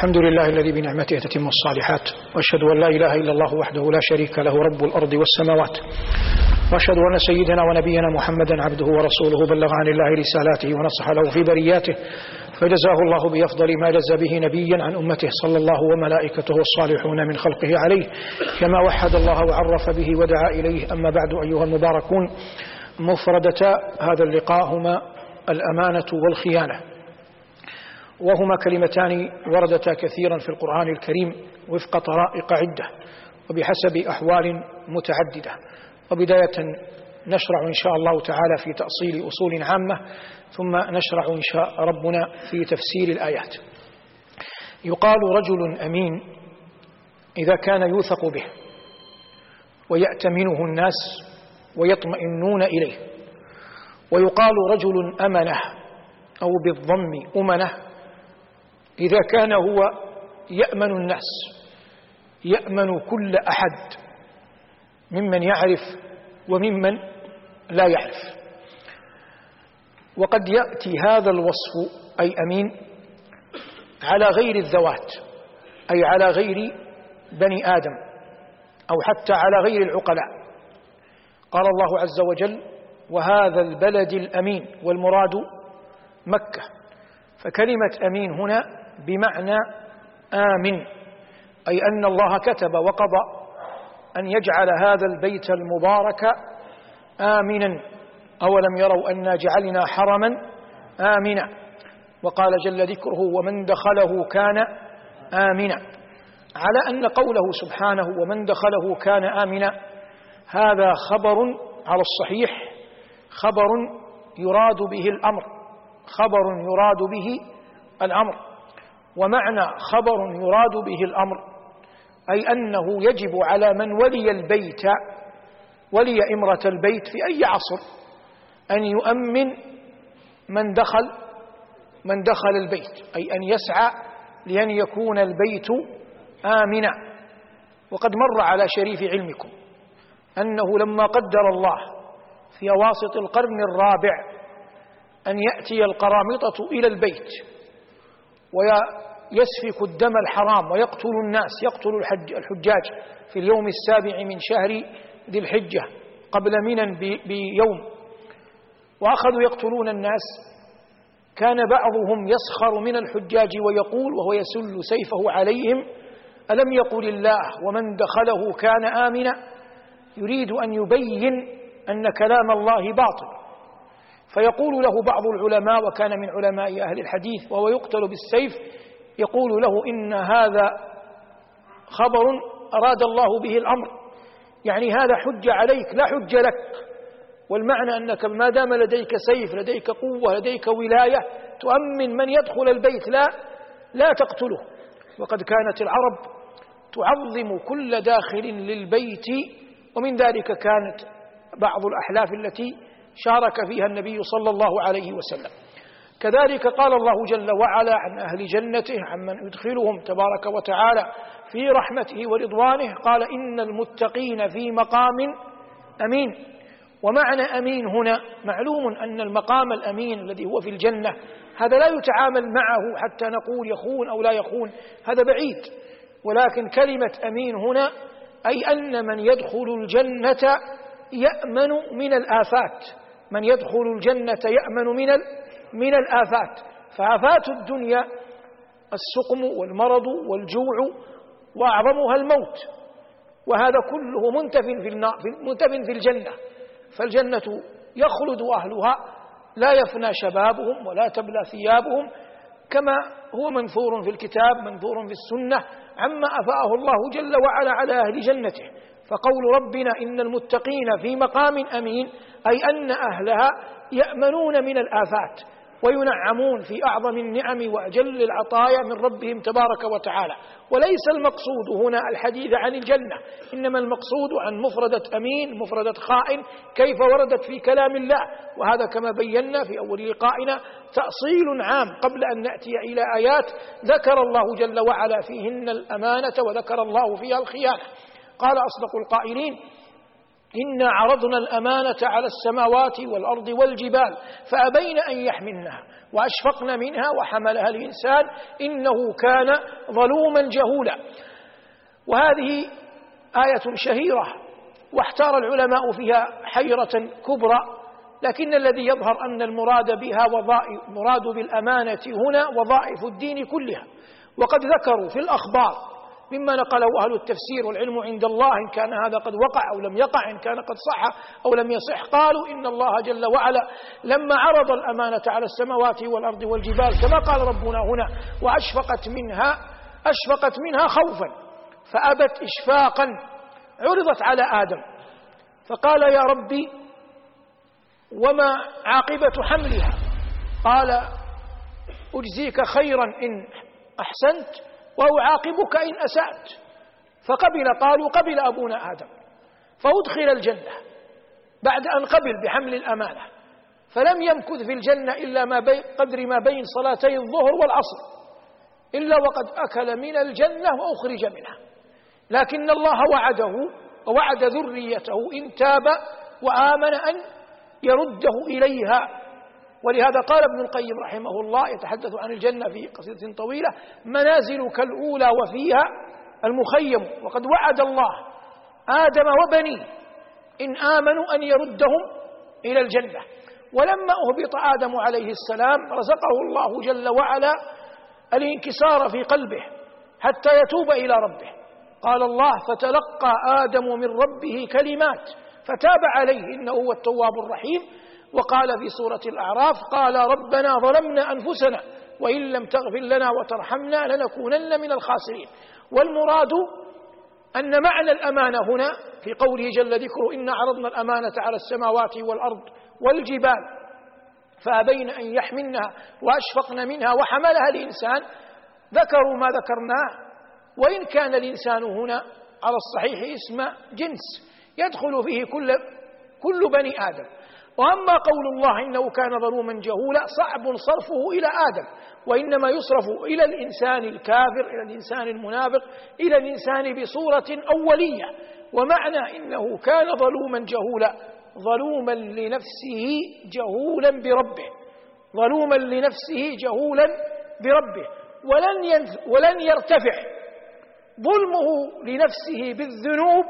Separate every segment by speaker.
Speaker 1: الحمد لله الذي بنعمته تتم الصالحات وأشهد أن لا إله إلا الله وحده لا شريك له رب الأرض والسماوات. وأشهد أن سيدنا ونبينا محمدا عبده ورسوله بلغ عن الله رسالاته ونصح له في برياته. فجزاه الله بأفضل ما جزى به نبيا عن أمته صلى الله وملائكته الصالحون من خلقه عليه. كما وحد الله وعرف به ودعا إليه. أما بعد أيها المباركون مفردتا هذا اللقاء هما الأمانة والخيانة. وهما كلمتان وردتا كثيرا في القرآن الكريم وفق طرائق عدة وبحسب أحوال متعددة. وبداية نشرع إن شاء الله تعالى في تأصيل أصول عامة ثم نشرع إن شاء ربنا في تفسير الآيات. يقال رجل أمين إذا كان يوثق به ويأتمنه الناس ويطمئنون إليه. ويقال رجل أمنة أو بالضم أمنة إذا كان هو يأمن الناس يأمن كل أحد ممن يعرف وممن لا يعرف. وقد يأتي هذا الوصف أي أمين على غير الذوات أي على غير بني آدم أو حتى على غير العقلاء. قال الله عز وجل وهذا البلد الأمين والمراد مكة. فكلمة أمين هنا بمعنى آمن أي أن الله كتب وقضى أن يجعل هذا البيت المبارك آمنا. أولم يروا أنا جعلنا حرما؟ آمنا. وقال جل ذكره ومن دخله كان آمنا. على أن قوله سبحانه ومن دخله كان آمنا هذا خبر على الصحيح خبر يراد به الأمر خبر يراد به الأمر. ومعنى خبر يراد به الأمر أي أنه يجب على من ولي البيت ولي إمرة البيت في أي عصر أن يؤمن من دخل من دخل البيت أي أن يسعى لأن يكون البيت آمنا. وقد مر على شريف علمكم أنه لما قدر الله في أواسط القرن الرابع أن يأتي القرامطة إلى البيت ويسفك الدم الحرام ويقتل الناس يقتل الحج الحجاج في اليوم السابع من شهر ذي الحجة قبل منى بيوم. وأخذوا يقتلون الناس. كان بعضهم يسخر من الحجاج ويقول وهو يسل سيفه عليهم ألم يقل الله ومن دخله كان آمنا؟ يريد أن يبين أن كلام الله باطل. فيقول له بعض العلماء وكان من علماء أهل الحديث وهو يقتل بالسيف يقول له إن هذا خبر أراد الله به الأمر. يعني هذا حجة عليك لا حجة لك. والمعنى أنك ما دام لديك سيف لديك قوة لديك ولاية تؤمن من يدخل البيت لا لا تقتله. وقد كانت العرب تعظم كل داخل للبيت ومن ذلك كانت بعض الأحلاف التي شارك فيها النبي صلى الله عليه وسلم. كذلك قال الله جل وعلا عن أهل جنته عمن يدخلهم تبارك وتعالى في رحمته ورضوانه قال إن المتقين في مقام أمين. ومعنى أمين هنا معلوم أن المقام الأمين الذي هو في الجنة هذا لا يتعامل معه حتى نقول يخون أو لا يخون هذا بعيد. ولكن كلمة أمين هنا أي أن من يدخل الجنة يأمن من الآفات. من يدخل الجنة يأمن من من الآفات. فآفات الدنيا السقم والمرض والجوع وأعظمها الموت. وهذا كله منتف في منتف في الجنة. فالجنة يخلد أهلها لا يفنى شبابهم ولا تبلى ثيابهم كما هو منثور في الكتاب منثور في السنة عما أفاءه الله جل وعلا على أهل جنته. فقول ربنا إن المتقين في مقام أمين أي أن أهلها يأمنون من الآفات وينعمون في أعظم النعم وأجل العطايا من ربهم تبارك وتعالى. وليس المقصود هنا الحديث عن الجنة إنما المقصود عن مفردة أمين مفردة خائن كيف وردت في كلام الله. وهذا كما بينا في أول لقائنا تأصيل عام قبل أن نأتي إلى آيات ذكر الله جل وعلا فيهن الأمانة وذكر الله فيها الخيانة. قال أصدق القائلين إنا عرضنا الأمانة على السماوات والأرض والجبال فأبين أن يحملنها وأشفقن منها وحملها الإنسان إنه كان ظلوما جهولا. وهذه آية شهيرة واحتار العلماء فيها حيرة كبرى لكن الذي يظهر أن المراد بها وظائف مراد بالأمانة هنا وظائف الدين كلها. وقد ذكروا في الأخبار مما نقله أهل التفسير والعلم عند الله إن كان هذا قد وقع أو لم يقع إن كان قد صح أو لم يصح. قالوا إن الله جل وعلا لما عرض الأمانة على السماوات والأرض والجبال كما قال ربنا هنا وأشفقت منها أشفقت منها خوفا فأبت إشفاقا عرضت على آدم. فقال يا ربي وما عاقبة حملها؟ قال أجزيك خيرا إن أحسنت وأعاقبك إن أسأت. فقبل قالوا قبل أبونا آدم. فأدخل الجنة. بعد أن قبل بحمل الأمانة. فلم يمكث في الجنة إلا ما بين قدر ما بين صلاتي الظهر والعصر. إلا وقد أكل من الجنة وأخرج منها. لكن الله وعده ووعد ذريته إن تاب وآمن أن يرده إليها. ولهذا قال ابن القيم رحمه الله يتحدث عن الجنة في قصيدة طويلة منازل كالأولى وفيها المخيم وقد وعد الله آدم وبنيه إن آمنوا أن يردهم إلى الجنة. ولما أهبط آدم عليه السلام رزقه الله جل وعلا الانكسار في قلبه حتى يتوب إلى ربه. قال الله فتلقى آدم من ربه كلمات فتاب عليه إنه هو التواب الرحيم. وقال في سورة الأعراف قال ربنا ظلمنا أنفسنا وإن لم تغفر لنا وترحمنا لنكونن من الخاسرين. والمراد أن معنى الأمانة هنا في قوله جل ذكره إن عرضنا الأمانة على السماوات والأرض والجبال فأبين أن يحملنها وأشفقن منها وحملها الإنسان. ذكروا ما ذكرناه وإن كان الإنسان هنا على الصحيح اسم جنس يدخل فيه كل كل بني آدم. وأما قول الله إنه كان ظلوما جهولا صعب صرفه إلى آدم وإنما يصرف إلى الإنسان الكافر إلى الإنسان المنافق إلى الإنسان بصورة أولية. ومعنى إنه كان ظلوما جهولا ظلوما لنفسه جهولا بربه ظلوما لنفسه جهولا بربه. ولن ولن يرتفع ظلمه لنفسه بالذنوب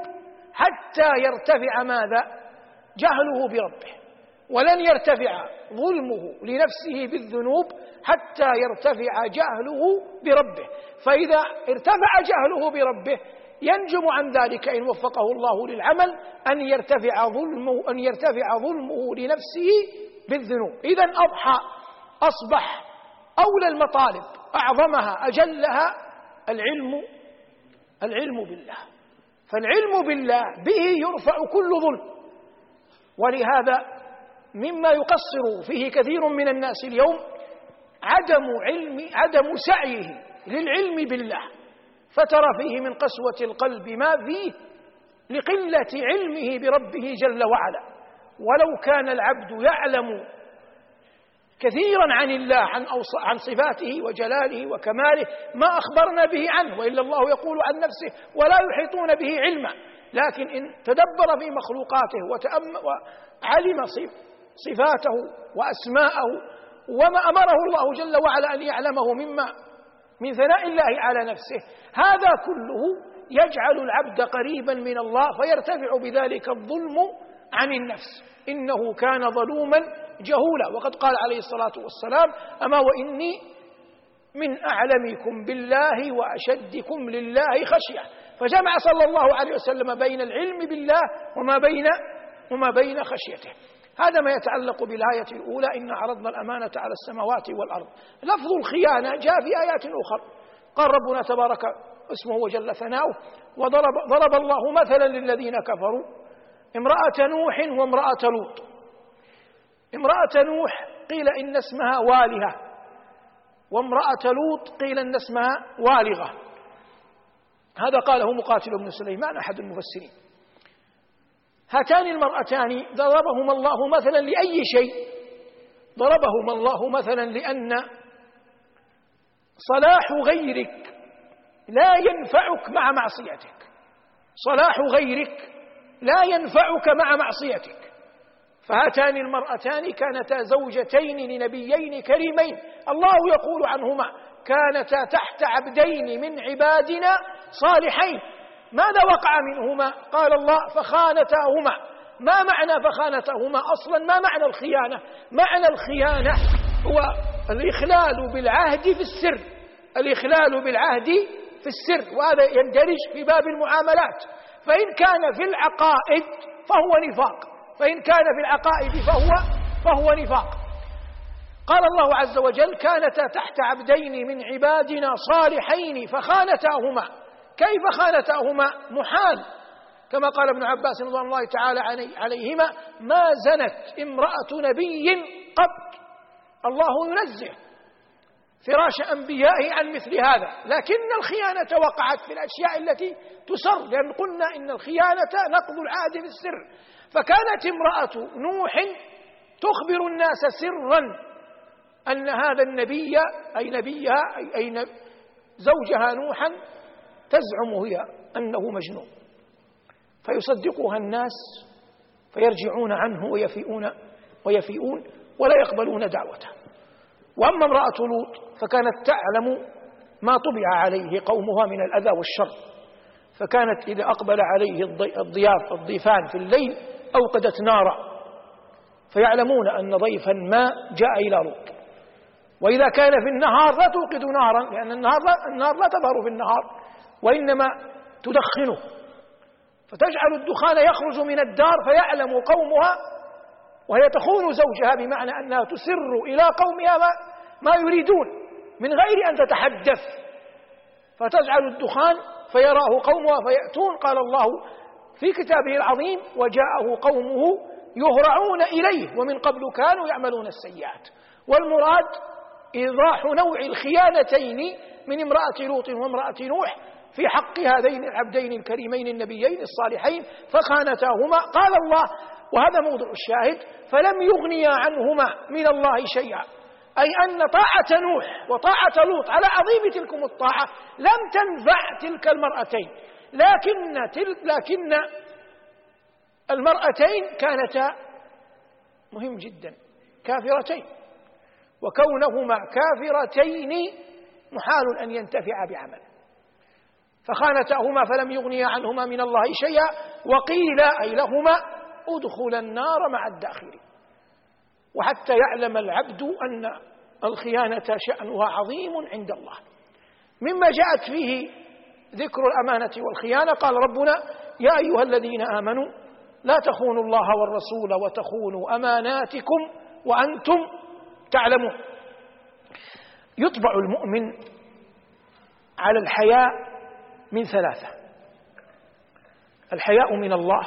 Speaker 1: حتى يرتفع ماذا؟ جهله بربه. ولن يرتفع ظلمه لنفسه بالذنوب حتى يرتفع جهله بربه. فإذا ارتفع جهله بربه ينجم عن ذلك إن وفقه الله للعمل أن يرتفع ظلمه أن يرتفع ظلمه لنفسه بالذنوب. إذا أضحى أصبح أولى المطالب أعظمها أجلها العلم العلم بالله. فالعلم بالله به يرفع كل ظلم. ولهذا مما يقصر فيه كثير من الناس اليوم عدم علم عدم سعيه للعلم بالله. فترى فيه من قسوة القلب ما فيه لقلة علمه بربه جل وعلا. ولو كان العبد يعلم كثيرا عن الله عن عن صفاته وجلاله وكماله ما أخبرنا به عنه وإلا الله يقول عن نفسه ولا يحيطون به علما. لكن إن تدبر في مخلوقاته وتأم وعلم صفاته وأسماءه وما أمره الله جل وعلا أن يعلمه مما من ثناء الله على نفسه. هذا كله يجعل العبد قريبا من الله فيرتفع بذلك الظلم عن النفس. إنه كان ظلوما جهولا. وقد قال عليه الصلاة والسلام أما وإني من أعلمكم بالله وأشدكم لله خشية. فجمع صلى الله عليه وسلم بين العلم بالله وما بين وما بين خشيته. هذا ما يتعلق بالآية الأولى إن عرضنا الأمانة على السماوات والأرض. لفظ الخيانة جاء في آيات أخرى قال ربنا تبارك اسمه وجل ثناؤه وضرب ضرب الله مثلا للذين كفروا امرأة نوح وامرأة لوط. امرأة نوح قيل إن اسمها والهة وامرأة لوط قيل إن اسمها والغة. هذا قاله مقاتل بن سليمان أحد المفسرين. هاتان المرأتان ضربهما الله مثلا لأي شيء. ضربهما الله مثلا لأن صلاح غيرك لا ينفعك مع معصيتك. صلاح غيرك لا ينفعك مع معصيتك. فهاتان المرأتان كانتا زوجتين لنبيين كريمين. الله يقول عنهما كانتا تحت عبدين من عبادنا صالحين. ماذا وقع منهما؟ قال الله فخانتاهما. ما معنى فخانتاهما؟ أصلا ما معنى الخيانة؟ معنى الخيانة هو الإخلال بالعهد في السر. الإخلال بالعهد في السر وهذا يندرج في باب المعاملات. فإن كان في العقائد فهو نفاق. فإن كان في العقائد فهو فهو نفاق. قال الله عز وجل كانتا تحت عبدين من عبادنا صالحين فخانتاهما. كيف خانتاهما محال؟ كما قال ابن عباس رضوان الله تعالى عليهما ما زنت امرأة نبي قط. الله ينزه فراش أنبيائه عن مثل هذا. لكن الخيانة وقعت في الأشياء التي تسر لأن قلنا إن الخيانة نقض العهد في السر. فكانت امرأة نوح تخبر الناس سرا أن هذا النبي أي نبيها أي, أي زوجها نوحا تزعم هي أنه مجنون. فيصدقها الناس فيرجعون عنه ويفيئون ويفيئون ولا يقبلون دعوته. وأما امرأة لوط فكانت تعلم ما طبع عليه قومها من الأذى والشر. فكانت إذا أقبل عليه الضياف الضيفان في الليل أوقدت نارا. فيعلمون أن ضيفا ما جاء إلى لوط. وإذا كان في النهار لا توقد نارا لأن النهار لا, النار لا تظهر في النهار. وإنما تدخنه. فتجعل الدخان يخرج من الدار فيعلم قومها وهي تخون زوجها بمعنى أنها تسر إلى قومها ما, ما يريدون من غير أن تتحدث. فتجعل الدخان فيراه قومها فيأتون. قال الله في كتابه العظيم وجاءه قومه يهرعون إليه ومن قبل كانوا يعملون السيئات. والمراد إيضاح نوع الخيانتين من امرأة لوط وامرأة نوح في حق هذين العبدين الكريمين النبيين الصالحين فخانتاهما. قال الله وهذا موضع الشاهد فلم يغنيا عنهما من الله شيئا. أي أن طاعة نوح وطاعة لوط على عظيم تلكم الطاعة لم تنفع تلك المرأتين. لكن تلك لكن المرأتين كانتا مهم جدا كافرتين. وكونهما كافرتين محال أن ينتفع بعمل. فخانتاهما فلم يغنيا عنهما من الله شيئا وقيل أي لهما ادخلا النار مع الداخلين. وحتى يعلم العبد أن الخيانة شأنها عظيم عند الله. مما جاءت فيه ذكر الأمانة والخيانة قال ربنا يا أيها الذين آمنوا لا تخونوا الله والرسول وتخونوا أماناتكم وأنتم تعلمون. يطبع المؤمن على الحياء من ثلاثة. الحياء من الله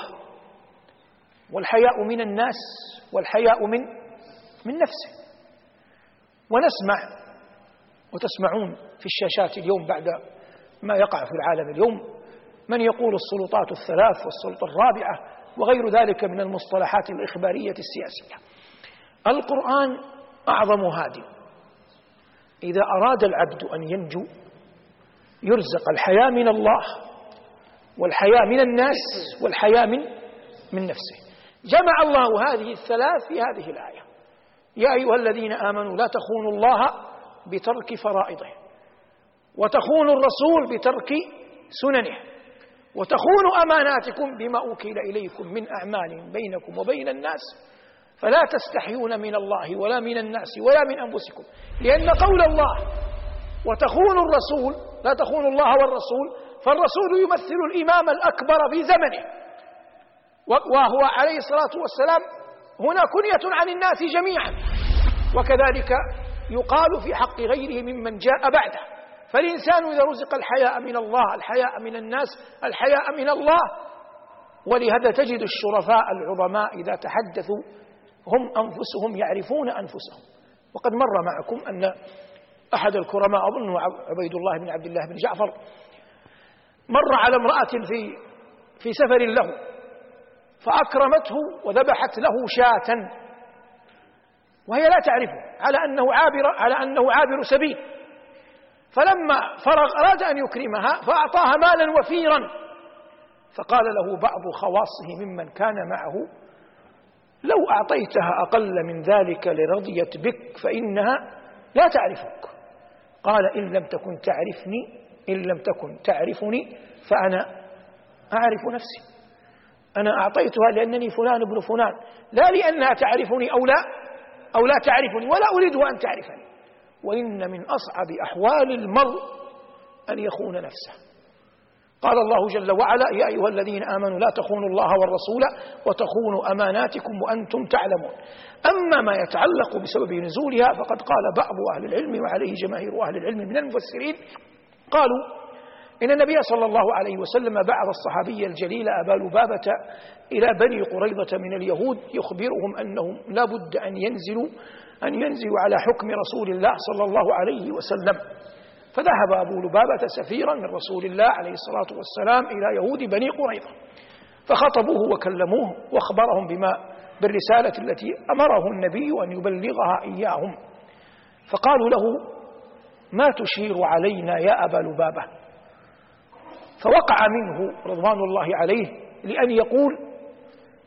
Speaker 1: والحياء من الناس والحياء من من نفسه. ونسمع وتسمعون في الشاشات اليوم بعد ما يقع في العالم اليوم من يقول السلطات الثلاث والسلطة الرابعة وغير ذلك من المصطلحات الإخبارية السياسية. القرآن أعظم هادي. إذا أراد العبد أن ينجو يرزق الحياة من الله والحياة من الناس والحياة من من نفسه. جمع الله هذه الثلاث في هذه الآية. يا أيها الذين آمنوا لا تخونوا الله بترك فرائضه وتخونوا الرسول بترك سننه وتخونوا أماناتكم بما أوكل إليكم من أعمال بينكم وبين الناس فلا تستحيون من الله ولا من الناس ولا من أنفسكم. لأن قول الله وتخونوا الرسول لا تخونوا الله والرسول فالرسول يمثل الإمام الأكبر في زمنه. وهو عليه الصلاة والسلام هنا كنية عن الناس جميعا. وكذلك يقال في حق غيره ممن جاء بعده. فالإنسان إذا رزق الحياء من الله الحياء من الناس الحياء من الله ولهذا تجد الشرفاء العظماء إذا تحدثوا هم أنفسهم يعرفون أنفسهم. وقد مر معكم أن أحد الكرماء أظنه عبيد الله بن عبد الله بن جعفر مر على امرأة في في سفر له فأكرمته وذبحت له شاة وهي لا تعرفه على أنه عابر على أنه عابر سبيل فلما فرغ أراد أن يكرمها فأعطاها مالا وفيرا فقال له بعض خواصه ممن كان معه لو أعطيتها أقل من ذلك لرضيت بك فإنها لا تعرفك. قال إن لم تكن تعرفني إن لم تكن تعرفني فأنا أعرف نفسي. أنا أعطيتها لأنني فلان ابن فلان. لا لأنها تعرفني أو لا أو لا تعرفني ولا أريدها أن تعرفني. وإن من أصعب أحوال المرء أن يخون نفسه. قال الله جل وعلا يا أيها الذين آمنوا لا تخونوا الله والرسول وتخونوا أماناتكم وأنتم تعلمون. أما ما يتعلق بسبب نزولها فقد قال بعض أهل العلم وعليه جماهير أهل العلم من المفسرين قالوا إن النبي صلى الله عليه وسلم بعث الصحابي الجليل أبا لبابة إلى بني قريظة من اليهود يخبرهم أنهم لا بد أن ينزلوا أن ينزلوا على حكم رسول الله صلى الله عليه وسلم. فذهب أبو لبابة سفيرا من رسول الله عليه الصلاة والسلام إلى يهود بني قريظة فخطبوه وكلموه واخبرهم بما بالرسالة التي أمره النبي أن يبلغها إياهم. فقالوا له ما تشير علينا يا أبا لبابة؟ فوقع منه رضوان الله عليه لأن يقول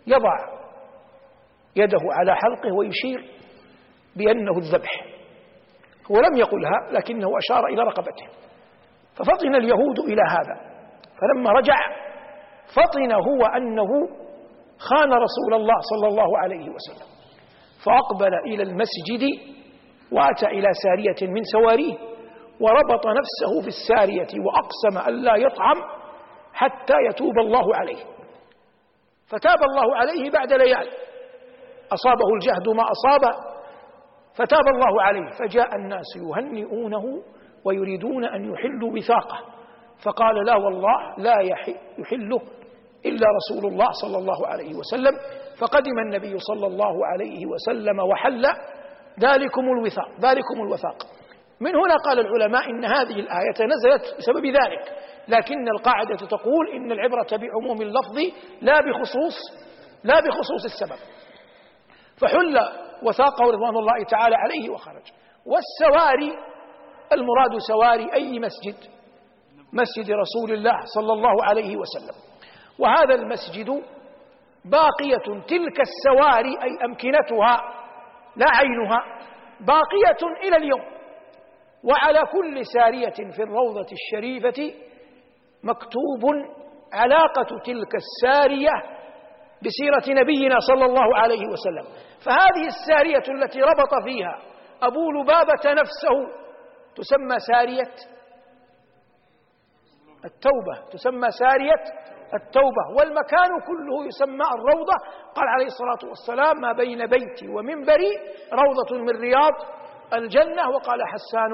Speaker 1: يضع يده على حلقه ويشير بأنه الذبح. هو لم يقلها لكنه أشار إلى رقبته. ففطن اليهود إلى هذا. فلما رجع فطن هو أنه خان رسول الله صلى الله عليه وسلم. فأقبل إلى المسجد وأتى إلى سارية من سواريه وربط نفسه في السارية وأقسم ألا يطعم حتى يتوب الله عليه. فتاب الله عليه بعد ليال. أصابه الجهد ما أصابه فتاب الله عليه فجاء الناس يهنئونه ويريدون أن يحلوا وثاقه. فقال لا والله لا يحله إلا رسول الله صلى الله عليه وسلم. فقدم النبي صلى الله عليه وسلم وحل ذلكم الوثاق ذلكم الوثاق. من هنا قال العلماء إن هذه الآية نزلت بسبب ذلك. لكن القاعدة تقول إن العبرة بعموم اللفظ لا بخصوص لا بخصوص السبب. فحل وثاقه رضوان الله تعالى عليه وخرج. والسواري المراد سواري أي مسجد؟ مسجد رسول الله صلى الله عليه وسلم. وهذا المسجد باقية تلك السواري أي أمكنتها لا عينها باقية إلى اليوم. وعلى كل سارية في الروضة الشريفة مكتوب علاقة تلك السارية بسيرة نبينا صلى الله عليه وسلم. فهذه السارية التي ربط فيها أبو لبابة نفسه تسمى سارية التوبة تسمى سارية التوبة والمكان كله يسمى الروضة. قال عليه الصلاة والسلام ما بين بيتي ومنبري روضة من رياض الجنة. وقال حسان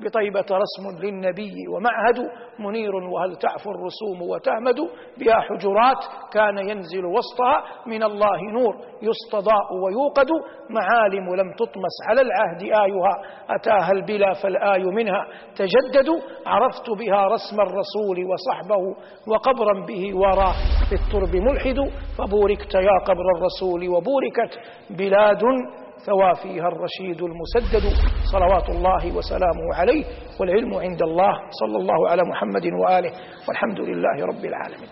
Speaker 1: بطيبة رسم للنبي ومعهد منير وهل تعفو الرسوم وتهمد بها حجرات؟ كان ينزل وسطها من الله نور يستضاء ويوقد. معالم لم تطمس على العهد آيها أتاها البلا فالآي منها. تجدد عرفت بها رسم الرسول وصحبه وقبرا به وراه في الترب ملحد فبوركت يا قبر الرسول وبوركت بلاد ثوى فيها الرشيد المسدد صلوات الله وسلامه عليه والعلم عند الله صلى الله على محمد وآله والحمد لله رب العالمين.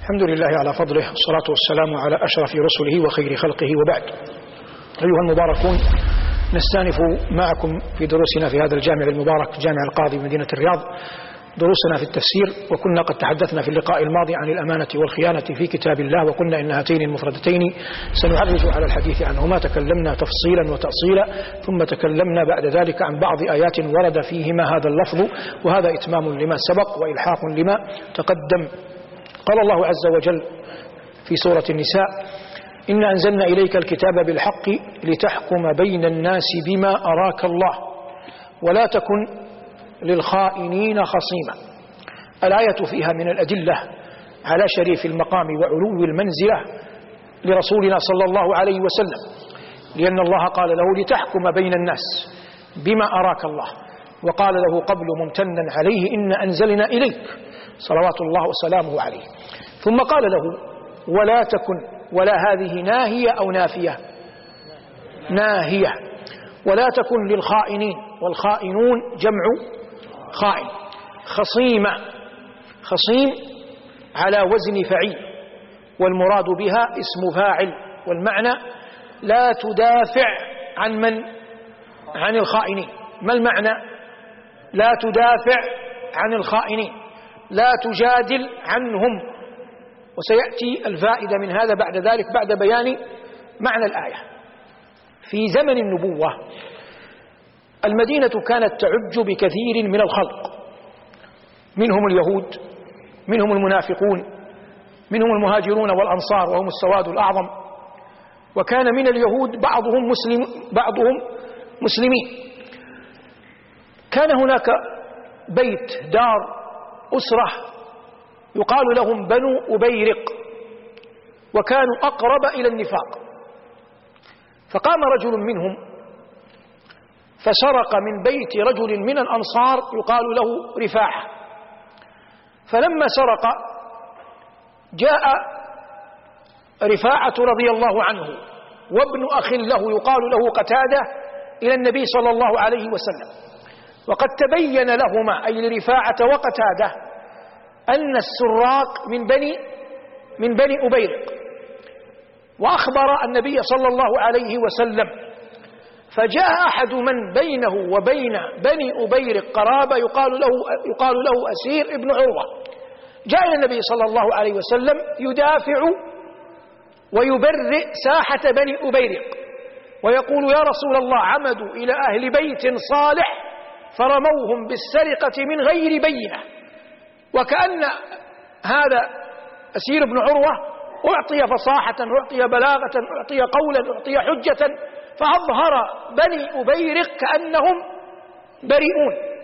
Speaker 1: الحمد لله على فضله والصلاة والسلام على أشرف رسله وخير خلقه وبعد. أيها المباركون نستأنف معكم في دروسنا في هذا الجامع المبارك جامع القاضي مدينة الرياض. دروسنا في التفسير وكنا قد تحدثنا في اللقاء الماضي عن الأمانة والخيانة في كتاب الله وقلنا إن هاتين المفردتين سنعرج على الحديث عنهما. تكلمنا تفصيلا وتأصيلا ثم تكلمنا بعد ذلك عن بعض آيات ورد فيهما هذا اللفظ وهذا إتمام لما سبق وإلحاق لما تقدم. قال الله عز وجل في سورة النساء إن أنزلنا إليك الكتاب بالحق لتحكم بين الناس بما أراك الله ولا تكن للخائنين خصيما. الآية فيها من الأدلة على شريف المقام وعلو المنزلة لرسولنا صلى الله عليه وسلم لأن الله قال له لتحكم بين الناس بما أراك الله وقال له قبل ممتنا عليه إن أنزلنا إليك صلوات الله وسلامه عليه. ثم قال له ولا تكن ولا هذه ناهية أو نافية؟ ناهية. ولا تكن للخائنين والخائنون جمع خائن خصيمة خصيم على وزن فعيل والمراد بها اسم فاعل والمعنى لا تدافع عن من؟ عن الخائنين. ما المعنى؟ لا تدافع عن الخائنين لا تجادل عنهم. وسيأتي الفائدة من هذا بعد ذلك بعد بيان معنى الآية. في زمن النبوة المدينة كانت تعج بكثير من الخلق. منهم اليهود منهم المنافقون منهم المهاجرون والأنصار وهم السواد الأعظم. وكان من اليهود بعضهم مسلم بعضهم مسلمين. كان هناك بيت دار أسرة يقال لهم بنو أبيرق وكانوا أقرب إلى النفاق. فقام رجل منهم فسرق من بيت رجل من الأنصار يقال له رفاعة. فلما سرق جاء رفاعة رضي الله عنه وابن أخ له يقال له قتادة إلى النبي صلى الله عليه وسلم. وقد تبين لهما أي لرفاعة وقتادة أن السراق من بني من بني أبيرق. وأخبر النبي صلى الله عليه وسلم فجاء أحد من بينه وبين بني أبيرق قرابة يقال له, يقال له أسير ابن عروة. جاء إلى النبي صلى الله عليه وسلم يدافع ويبرئ ساحة بني أبيرق ويقول يا رسول الله عمدوا إلى أهل بيت صالح فرموهم بالسرقة من غير بينة. وكأن هذا أسير بن عروة أعطي فصاحة أعطي بلاغة أعطي قولا أعطي حجة فأظهر بني أبيرق كأنهم بريئون.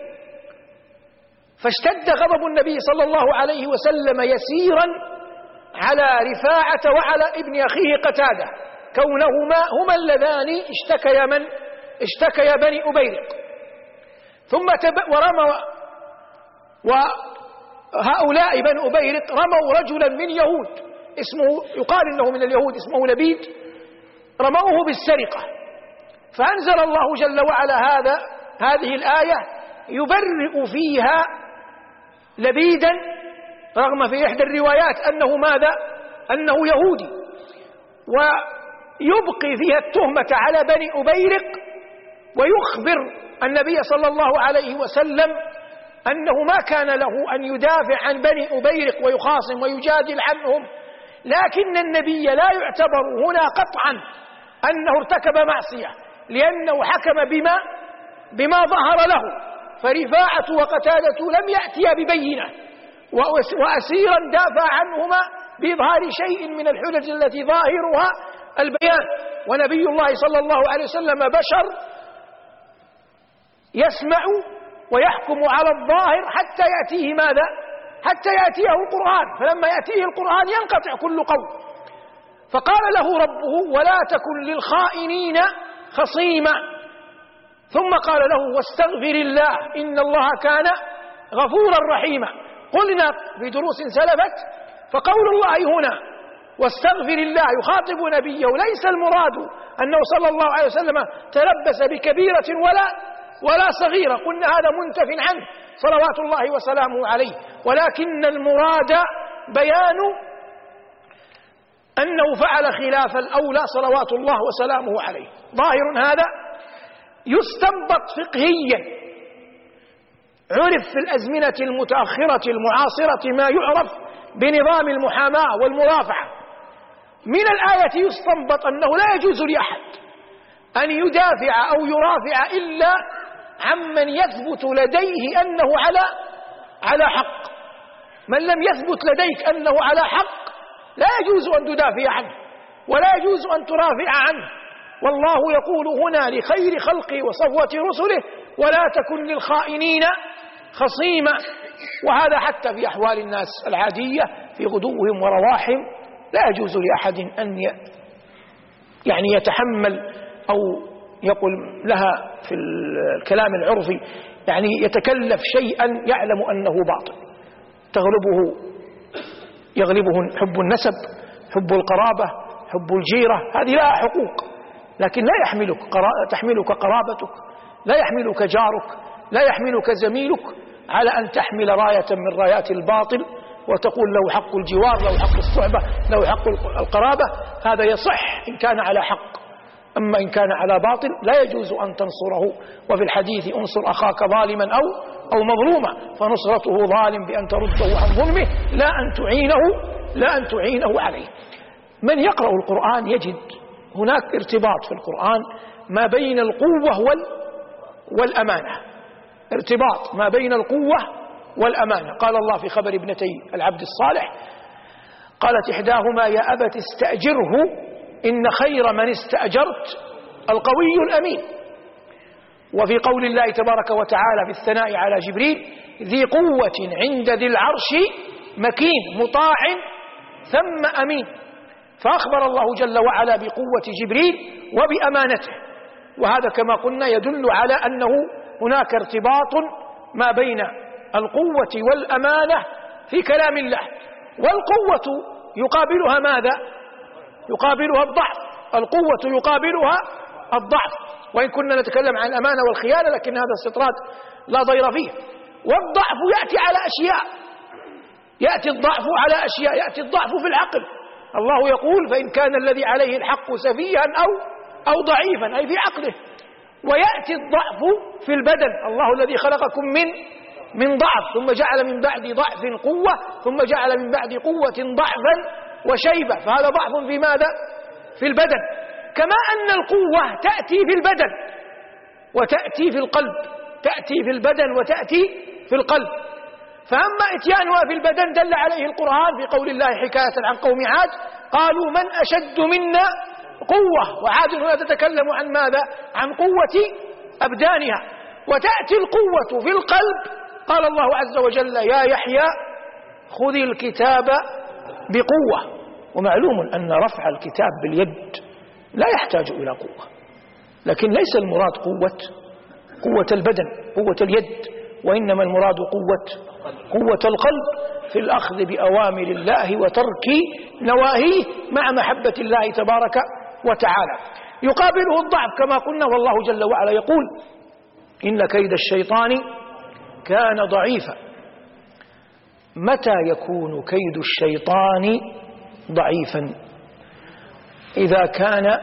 Speaker 1: فاشتد غضب النبي صلى الله عليه وسلم يسيرا على رفاعة وعلى ابن أخيه قتادة كونهما هما اللذان اشتكيا من اشتكيا بني أبيرق ثم تب ورمى وهؤلاء بني أبيرق رموا رجلا من يهود اسمه يقال إنه من اليهود اسمه لبيد رموه بالسرقة. فأنزل الله جل وعلا هذا هذه الآية يبرئ فيها لبيدا رغم في إحدى الروايات أنه ماذا؟ أنه يهودي. ويبقي فيها التهمة على بني أبيرق ويخبر النبي صلى الله عليه وسلم أنه ما كان له أن يدافع عن بني أبيرق ويخاصم ويجادل عنهم لكن النبي لا يعتبر هنا قطعا أنه ارتكب معصية. لأنه حكم بما بما ظهر له. فرفاعة وقتادة لم يأتيا ببينة. وأسيرا دافع عنهما بإظهار شيء من الحجج التي ظاهرها البيان. ونبي الله صلى الله عليه وسلم بشر يسمع ويحكم على الظاهر حتى يأتيه ماذا؟ حتى يأتيه القرآن. فلما يأتيه القرآن ينقطع كل قول. فقال له ربه ولا تكن للخائنين خصيما ثم قال له واستغفر الله إن الله كان غفورا رحيما. قلنا في دروس سلفت فقول الله هنا واستغفر الله يخاطب نبيه ليس المراد أنه صلى الله عليه وسلم تلبس بكبيرة ولا ولا صغيرة. قلنا هذا منتف عنه صلوات الله وسلامه عليه. ولكن المراد بيان أنه فعل خلاف الأولى صلوات الله وسلامه عليه. ظاهر هذا يستنبط فقهيا. عرف في الأزمنة المتأخرة المعاصرة ما يعرف بنظام المحاماة والمرافعة. من الآية يستنبط أنه لا يجوز لأحد أن يدافع أو يرافع إلا عمن يثبت لديه أنه على على حق. من لم يثبت لديك أنه على حق لا يجوز أن تدافع عنه ولا يجوز أن ترافع عنه. والله يقول هنا لخير خلقه وصفوة رسله ولا تكن للخائنين خصيما. وهذا حتى في أحوال الناس العادية في غدوهم ورواحهم. لا يجوز لأحد أن يعني يتحمل أو يقول لها في الكلام العرفي يعني يتكلف شيئا يعلم أنه باطل. تغلبه يغلبه حب النسب حب القرابة حب الجيرة هذه لها حقوق. لكن لا يحملك تحملك قرابتك لا يحملك جارك لا يحملك زميلك على أن تحمل راية من رايات الباطل وتقول له حق الجوار له حق الصحبة له حق القرابة. هذا يصح إن كان على حق. أما إن كان على باطل لا يجوز أن تنصره. وفي الحديث انصر أخاك ظالما أو أو مظلوما فنصرته ظالم بأن ترده عن ظلمه لا أن تعينه لا أن تعينه عليه. من يقرأ القرآن يجد هناك ارتباط في القرآن ما بين القوة وال والأمانة. ارتباط ما بين القوة والأمانة. قال الله في خبر ابنتي العبد الصالح قالت إحداهما يا أبت استأجره إن خير من استأجرت القوي الأمين. وفي قول الله تبارك وتعالى في الثناء على جبريل ذي قوة عند ذي العرش مكين مطاع ثم أمين. فأخبر الله جل وعلا بقوة جبريل وبأمانته. وهذا كما قلنا يدل على أنه هناك ارتباط ما بين القوة والأمانة في كلام الله. والقوة يقابلها ماذا؟ يقابلها الضعف القوة يقابلها الضعف. وإن كنا نتكلم عن الأمانة والخيانة لكن هذا استطراد لا ضير فيه. والضعف يأتي على أشياء. يأتي الضعف على أشياء. يأتي الضعف في العقل. الله يقول فإن كان الذي عليه الحق سفيها أو أو ضعيفا أي في عقله. ويأتي الضعف في البدن. الله الذي خلقكم من من ضعف ثم جعل من بعد ضعف قوة ثم جعل من بعد قوة ضعفا. وشيبة. فهذا ضعف في ماذا؟ في البدن. كما أن القوة تأتي في البدن وتأتي في القلب تأتي في البدن وتأتي في القلب. فأما إتيانها في البدن دل عليه القرآن في قول الله حكاية عن قوم عاد قالوا من أشد منا قوة؟ وعاد هنا تتكلم عن ماذا؟ عن قوة أبدانها. وتأتي القوة في القلب. قال الله عز وجل يا يحيى خذ الكتاب بقوة. ومعلوم أن رفع الكتاب باليد لا يحتاج إلى قوة. لكن ليس المراد قوة قوة البدن قوة اليد وإنما المراد قوة قوة القلب في الأخذ بأوامر الله وترك نواهيه مع محبة الله تبارك وتعالى. يقابله الضعف كما قلنا والله جل وعلا يقول إن كيد الشيطان كان ضعيفا. متى يكون كيد الشيطان ضعيفا؟ إذا كان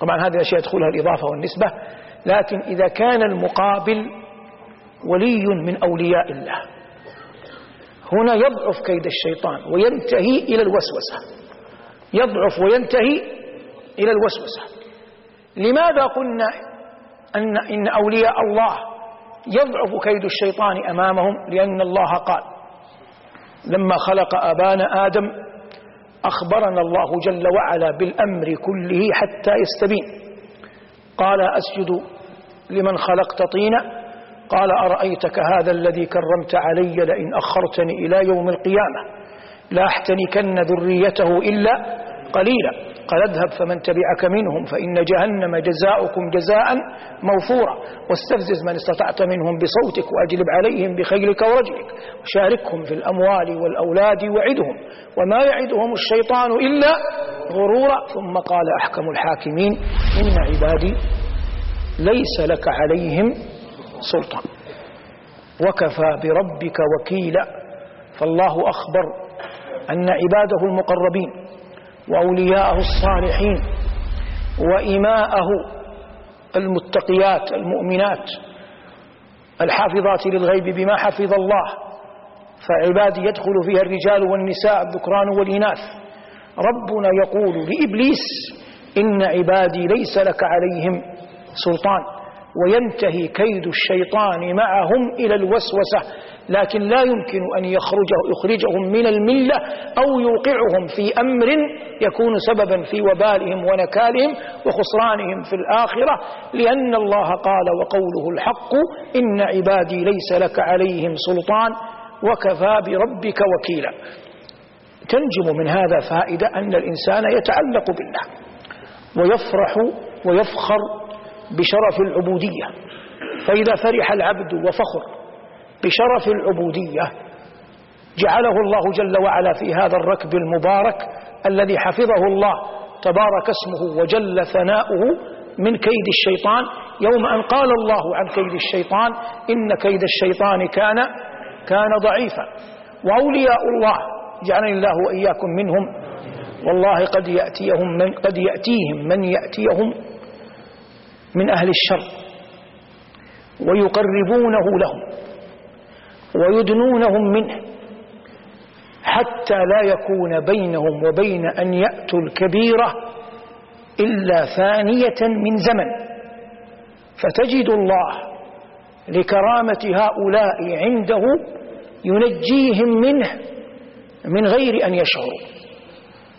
Speaker 1: طبعا هذه الأشياء يدخلها الإضافة والنسبة لكن إذا كان المقابل ولي من أولياء الله. هنا يضعف كيد الشيطان وينتهي إلى الوسوسة. يضعف وينتهي إلى الوسوسة. لماذا قلنا أن إن أولياء الله يضعف كيد الشيطان أمامهم لأن الله قال لما خلق أبانا آدم أخبرنا الله جل وعلا بالأمر كله حتى يستبين. قال أسجد لمن خلقت طينا. قال أرأيتك هذا الذي كرمت علي لئن أخرتني إلى يوم القيامة. لا أحتنكن ذريته إلا قليلا. قال اذهب فمن تبعك منهم فإن جهنم جزاؤكم جزاء موفورا واستفزز من استطعت منهم بصوتك وأجلب عليهم بخيلك ورجلك وشاركهم في الأموال والأولاد وعدهم وما يعدهم الشيطان إلا غرورا ثم قال أحكم الحاكمين إن عبادي ليس لك عليهم سلطان وكفى بربك وكيلا فالله أخبر أن عباده المقربين وأولياءه الصالحين وإماءه المتقيات المؤمنات الحافظات للغيب بما حفظ الله فعبادي يدخل فيها الرجال والنساء الذكران والإناث ربنا يقول لإبليس إن عبادي ليس لك عليهم سلطان وينتهي كيد الشيطان معهم إلى الوسوسة لكن لا يمكن أن يخرجه يخرجهم من الملة أو يوقعهم في أمر يكون سببا في وبالهم ونكالهم وخسرانهم في الآخرة لأن الله قال وقوله الحق إن عبادي ليس لك عليهم سلطان وكفى بربك وكيلا. تنجم من هذا فائدة أن الإنسان يتعلق بالله ويفرح ويفخر بشرف العبودية. فإذا فرح العبد وفخر بشرف العبودية جعله الله جل وعلا في هذا الركب المبارك الذي حفظه الله تبارك اسمه وجل ثناؤه من كيد الشيطان. يوم أن قال الله عن كيد الشيطان إن كيد الشيطان كان كان ضعيفا. وأولياء الله جعلني الله وإياكم منهم. والله قد يأتيهم من قد يأتيهم من يأتيهم من أهل الشر ويقربونه لهم ويدنونهم منه حتى لا يكون بينهم وبين أن يأتوا الكبيرة إلا ثانية من زمن. فتجد الله لكرامة هؤلاء عنده ينجيهم منه من غير أن يشعروا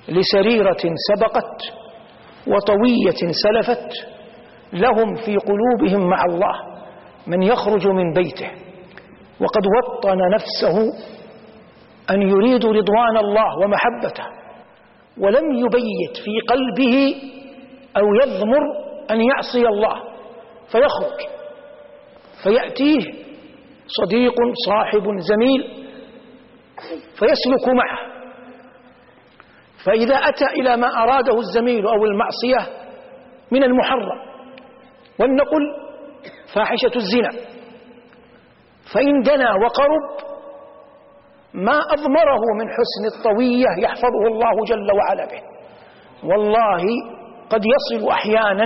Speaker 1: لسريرة سبقت وطوية سلفت لهم في قلوبهم مع الله من يخرج من بيته. وقد وطن نفسه أن يريد رضوان الله ومحبته ولم يبيت في قلبه أو يضمر أن يعصي الله فيخرج. فيأتيه صديق صاحب زميل فيسلك معه. فإذا أتى إلى ما أراده الزميل أو المعصية من المحرم ولنقل فاحشة الزنا. فإن دنا وقرب ما أضمره من حسن الطوية يحفظه الله جل وعلا به. والله قد يصل أحيانا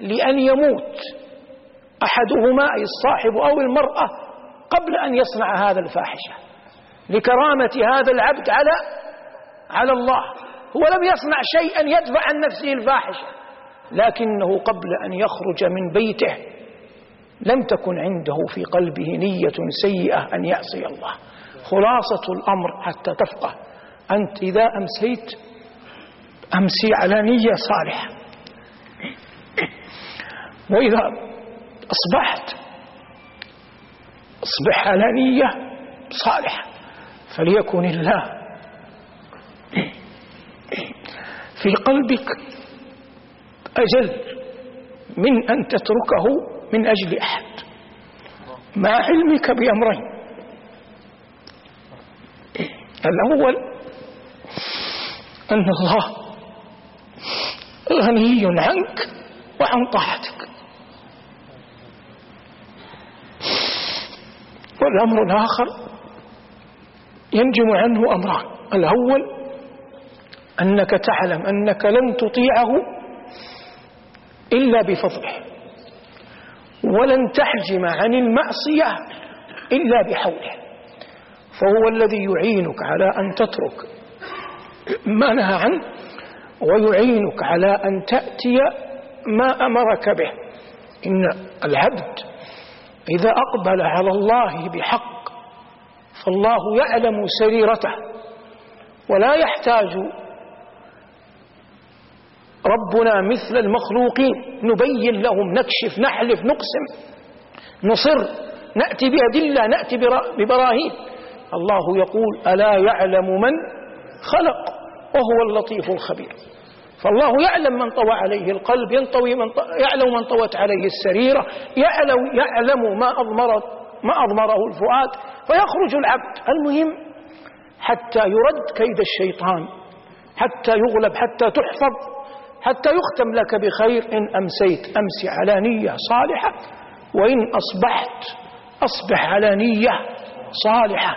Speaker 1: لأن يموت أحدهما أي الصاحب أو المرأة قبل أن يصنع هذا الفاحشة. لكرامة هذا العبد على على الله. هو لم يصنع شيئا يدفع عن نفسه الفاحشة. لكنه قبل أن يخرج من بيته لم تكن عنده في قلبه نية سيئة أن يعصي الله. خلاصة الأمر حتى تفقه. أنت إذا أمسيت أمسي على نية صالحة. وإذا أصبحت أصبح على نية صالحة. فليكن الله في قلبك أجل من أن تتركه من أجل أحد. مع علمك بأمرين. الأول أن الله غني عنك وعن طاعتك. والأمر الآخر ينجم عنه أمران. الأول أنك تعلم أنك لن تطيعه إلا بفضله. ولن تحجم عن المعصية إلا بحوله. فهو الذي يعينك على أن تترك ما نهى عنه ويعينك على أن تأتي ما أمرك به. إن العبد إذا أقبل على الله بحق فالله يعلم سريرته ولا يحتاج ربنا مثل المخلوقين. نبين لهم نكشف نحلف نقسم. نصر. نأتي بأدلة نأتي ببراهين. الله يقول ألا يعلم من خلق؟ وهو اللطيف الخبير. فالله يعلم من طوى عليه القلب ينطوي من. يعلم من طوت عليه السريرة يعلم, يعلم ما أضمر ما أضمره الفؤاد. فيخرج العبد. المهم حتى يرد كيد الشيطان حتى يغلب حتى تحفظ. حتى يختم لك بخير. إن أمسيت أمسي على نية صالحة وإن أصبحت أصبح على نية صالحة.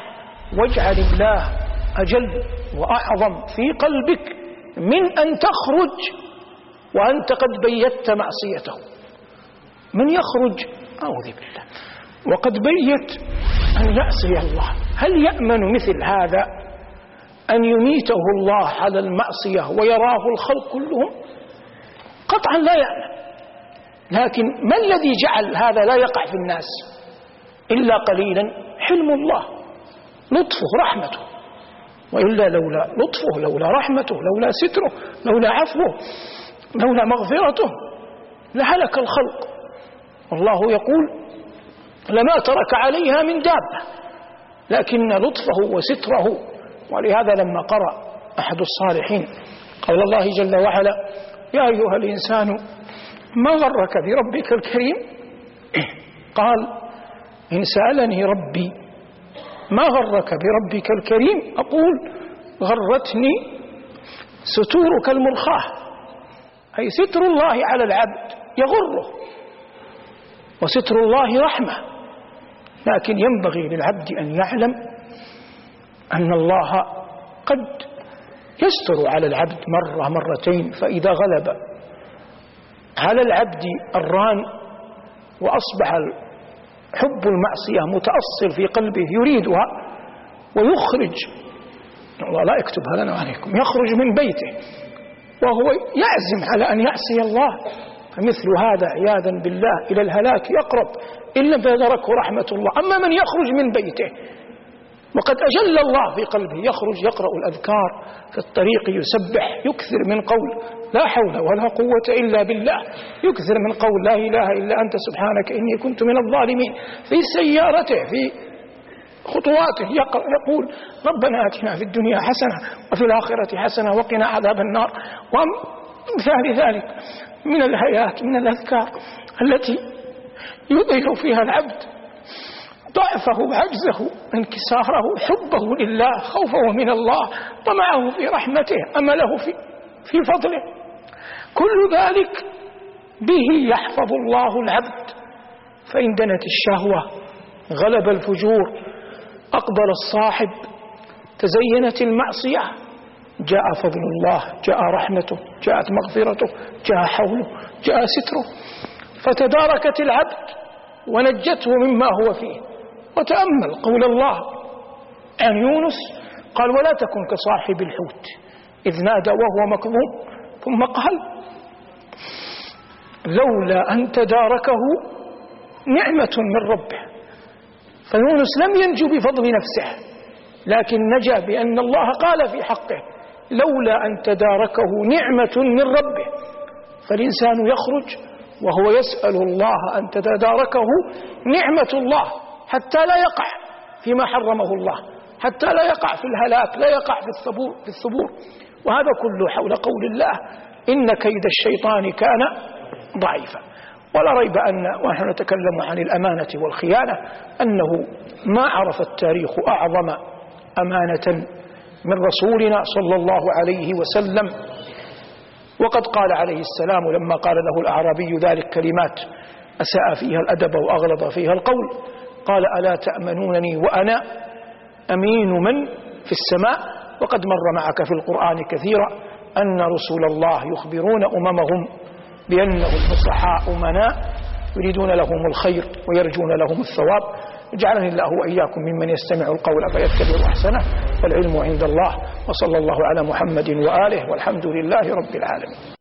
Speaker 1: واجعل الله أجل وأعظم في قلبك من أن تخرج وأنت قد بيت معصيته. من يخرج أعوذ بالله. وقد بيت أن يعصي الله. هل يأمن مثل هذا أن يميته الله على المعصية ويراه الخلق كلهم؟ قطعا لا يأمن لكن ما الذي جعل هذا لا يقع في الناس؟ إلا قليلا حلم الله لطفه رحمته. وإلا لولا لطفه لولا رحمته لولا ستره لولا عفوه لولا مغفرته لهلك الخلق. والله يقول لما ترك عليها من دابة لكن لطفه وستره. ولهذا لما قرأ أحد الصالحين قول الله جل وعلا يا أيها الإنسان ما غرك بربك الكريم؟ قال إن سألني ربي ما غرك بربك الكريم؟ أقول غرتني ستورك المرخاه أي ستر الله على العبد يغره وستر الله رحمة لكن ينبغي للعبد أن يعلم أن الله قد يستر على العبد مرة مرتين فإذا غلب. على العبد الران وأصبح حب المعصية متأصل في قلبه؟ يريدها ويخرج. الله لا يكتبها لنا وعليكم يخرج من بيته وهو يعزم على أن يعصي الله. فمثل هذا عياذا بالله إلى الهلاك يقرب. إن لم يدركه رحمة الله. أما من يخرج من بيته وقد أجل الله في قلبه يخرج يقرأ الأذكار في الطريق يسبح يكثر من قول لا حول ولا قوة إلا بالله يكثر من قول لا إله إلا أنت سبحانك إني كنت من الظالمين. في سيارته في خطواته يقول ربنا آتنا في الدنيا حسنة وفي الآخرة حسنة وقنا عذاب النار. ومثال ذلك من الهيات من الأذكار التي يظهر فيها العبد ضعفه وعجزه انكساره حبه لله خوفه من الله طمعه في رحمته أمله في, في فضله. كل ذلك به يحفظ الله العبد. فإن دنت الشهوة غلب الفجور أقبل الصاحب تزينت المعصية جاء فضل الله جاء رحمته جاءت مغفرته جاء حوله جاء ستره. فتداركت العبد ونجته مما هو فيه. وتأمل قول الله. عن يونس قال ولا تكن كصاحب الحوت. إذ نادى وهو مكظوم ثم قال لولا أن تداركه نعمة من ربه. فيونس لم ينجو بفضل نفسه لكن نجا بأن الله قال في حقه لولا أن تداركه نعمة من ربه. فالإنسان يخرج وهو يسأل الله أن تتداركه نعمة الله. حتى لا يقع فيما حرمه الله حتى لا يقع في الهلاك لا يقع في الثبور, في الثبور وهذا كله حول قول الله إن كيد الشيطان كان ضعيفا. ولا ريب أن ونحن نتكلم عن الأمانة والخيانة أنه ما عرف التاريخ أعظم أمانة من رسولنا صلى الله عليه وسلم. وقد قال عليه السلام لما قال له الأعرابي ذلك كلمات أساء فيها الأدب وأغلظ فيها القول قال ألا تأمنونني وأنا أمين من في السماء؟ وقد مر معك في القرآن كثيرا أن رسول الله يخبرون أممهم بأنهم نصحاء أمناء يريدون لهم الخير ويرجون لهم الثواب. جعلني الله وإياكم ممن يستمع القول فيتبع أحسنه والعلم عند الله وصلى الله على محمد وآله والحمد لله رب العالمين.